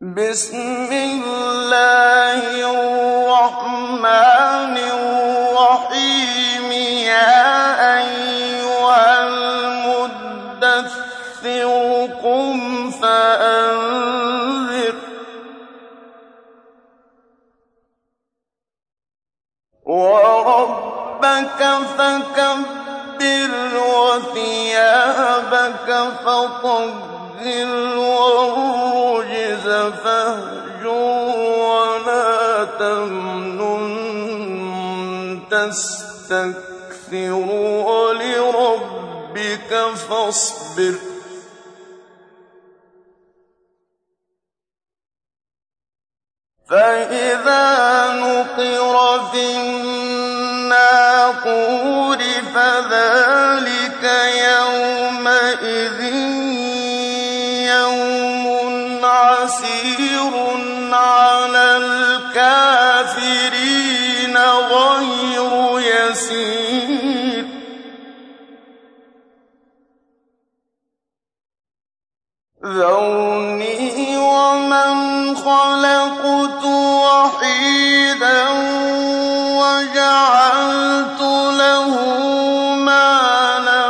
بِسْمِ اللَّهِ الرَّحْمَٰنِ الرَّحِيمِ. يَا أَيُّهَا الْمُدَّثِّرُ قُمْ فَأَنذِرْ. وَرَبَّكَ فَكَبِّرْ وَثِيَابَكَ فَطَهِّرْ فَاهْجُرْ وَلَا تَمْنُن تَسْتَكْثِرُ وَلِرَبِّكَ فَاصْبِرْ فَإِذَا نُقِرَ فِي النَّاقُورِ فَذَٰلِكَ يَسِيرٍ. ذَرْنِي وَمَنْ خَلَقْتُ وَحِيدًا وَجَعَلْتُ لَهُ مَالًا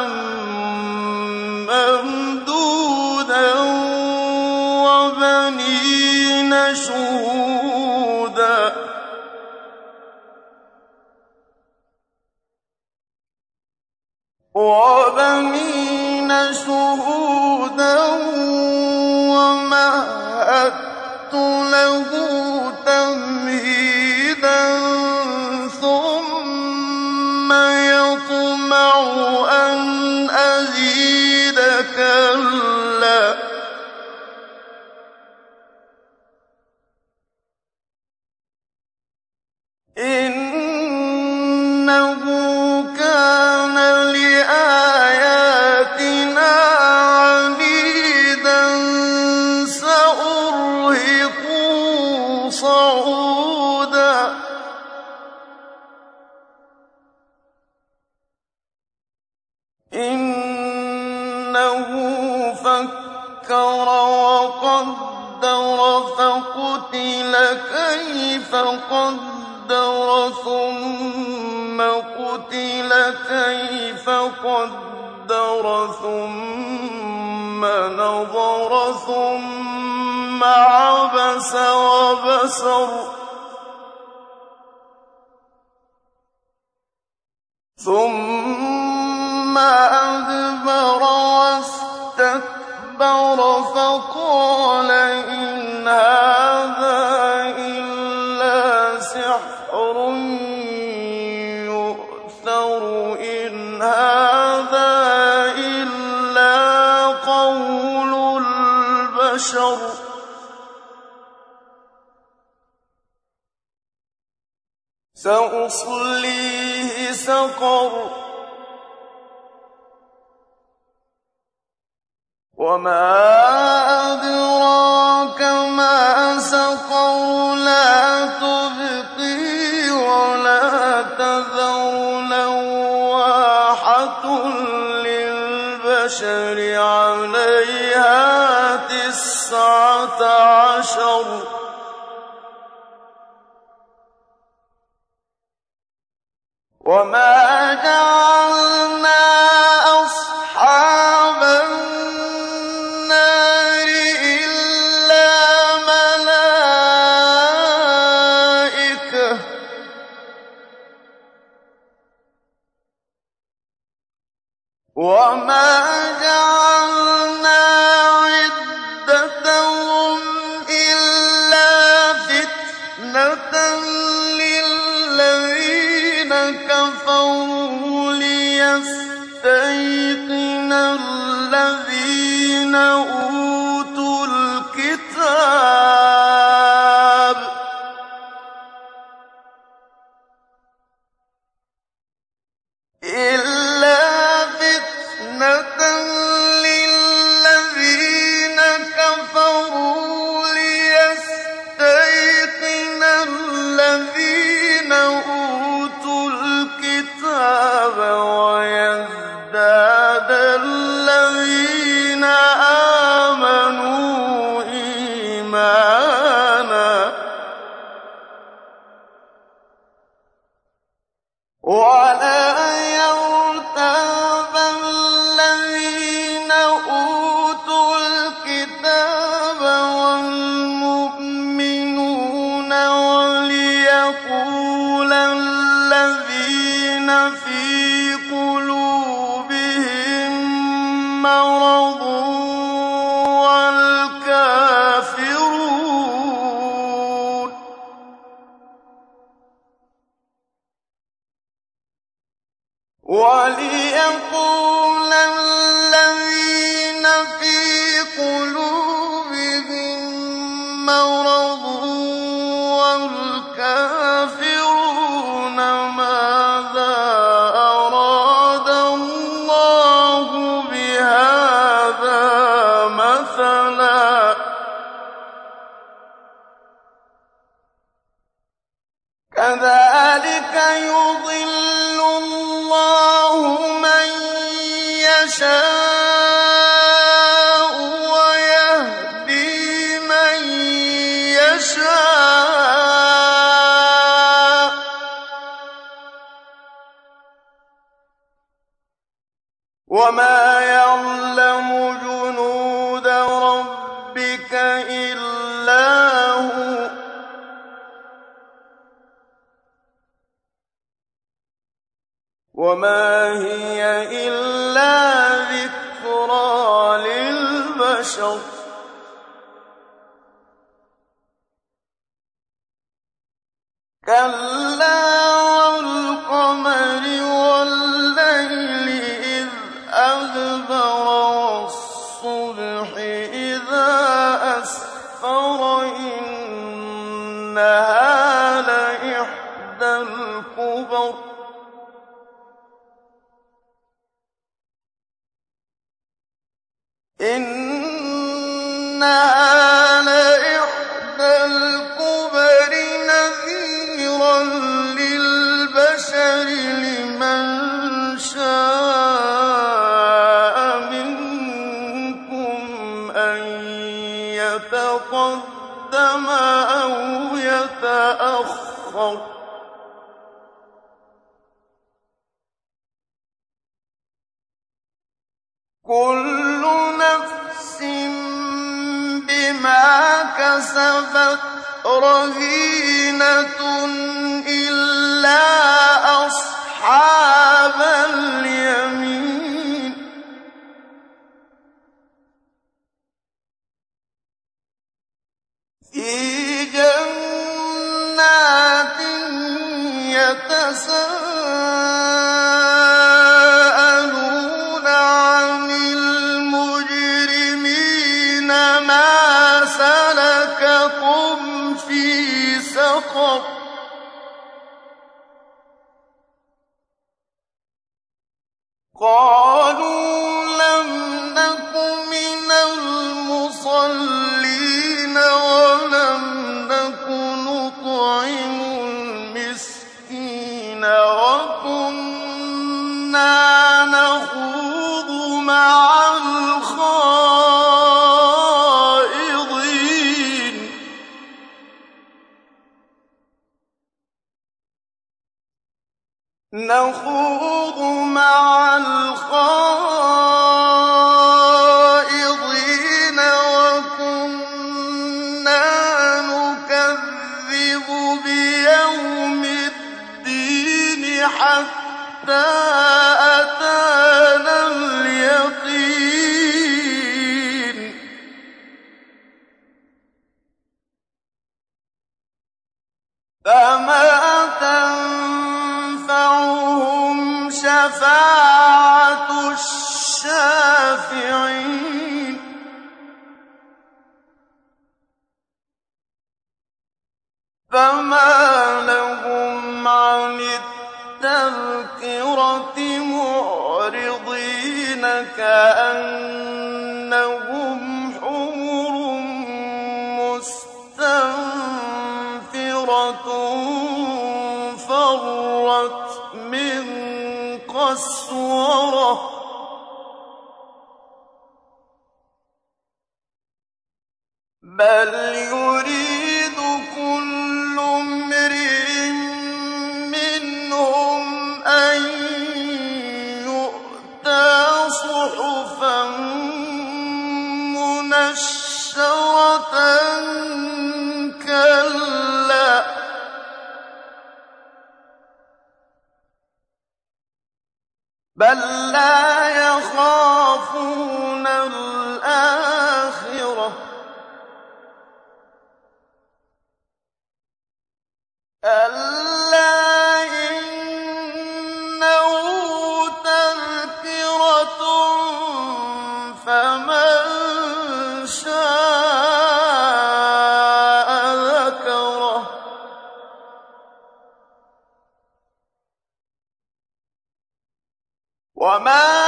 مَّمْدُودًا وَبَنِينَ شُهُودًا وَقَدَّرَ فَقُتِلَ كَيْفَ قَدَّرَ ثُمَّ قُتِلَ كَيْفَ قَدَّرَ ثُمَّ نَظَرَ ثُمَّ عَبَسَ وَبَسَرَ ثُمَّ فَقَالَ إِنْ هَٰذَا إِلَّا سِحْرٌ يُؤْثَرُ إِنْ هَٰذَا إِلَّا قَوْلُ الْبَشَرِ. سَأُصْلِيهِ سَقَرَ. وَمَا أَدْرَاكَ مَا سَقَرُ لَا تُبْقِي وَلَا تَذَرُ لِّلْبَشَرِ عَلَيْهَا تِسْعَةَ عَشَرَ وَمَا جَعَلْنَا أَوْ في كَذَٰلِكَ يُضِلُّ اللَّهُ مَن يَشَاءُ وَيَهْدِي مَن يَشَاءُ ۚ. وَمَا يَعْلَمُ كَلَّا وَالْقَمَرِ وَاللَّيْلِ إِذْ أَدْبَرَ وَالصُّبْحِ إِذَا أَسْفَرَ إِنَّهَا لَإِحْدَى الْكُبَرِ نَذِيرًا أَن يَتَقَدَّمَ أَوْ يَتَأَخَّرَ ۚ كُلُّ نَفْسٍ بِمَا كَسَبَتْ رَهِينَةٌ سَلَكَكُمْ فِي سَقَرَ. قَالُوا عَنِ التَّذْكِرَةِ مُعْرِضِينَ كَأَنَّهُمْ حُمُرٌ مُّسْتَنفِرَةٌ فَرَّتْ مِن قَسْوَرَةٍ بَلْ يُرِيدُ بَل لَّا وَمَا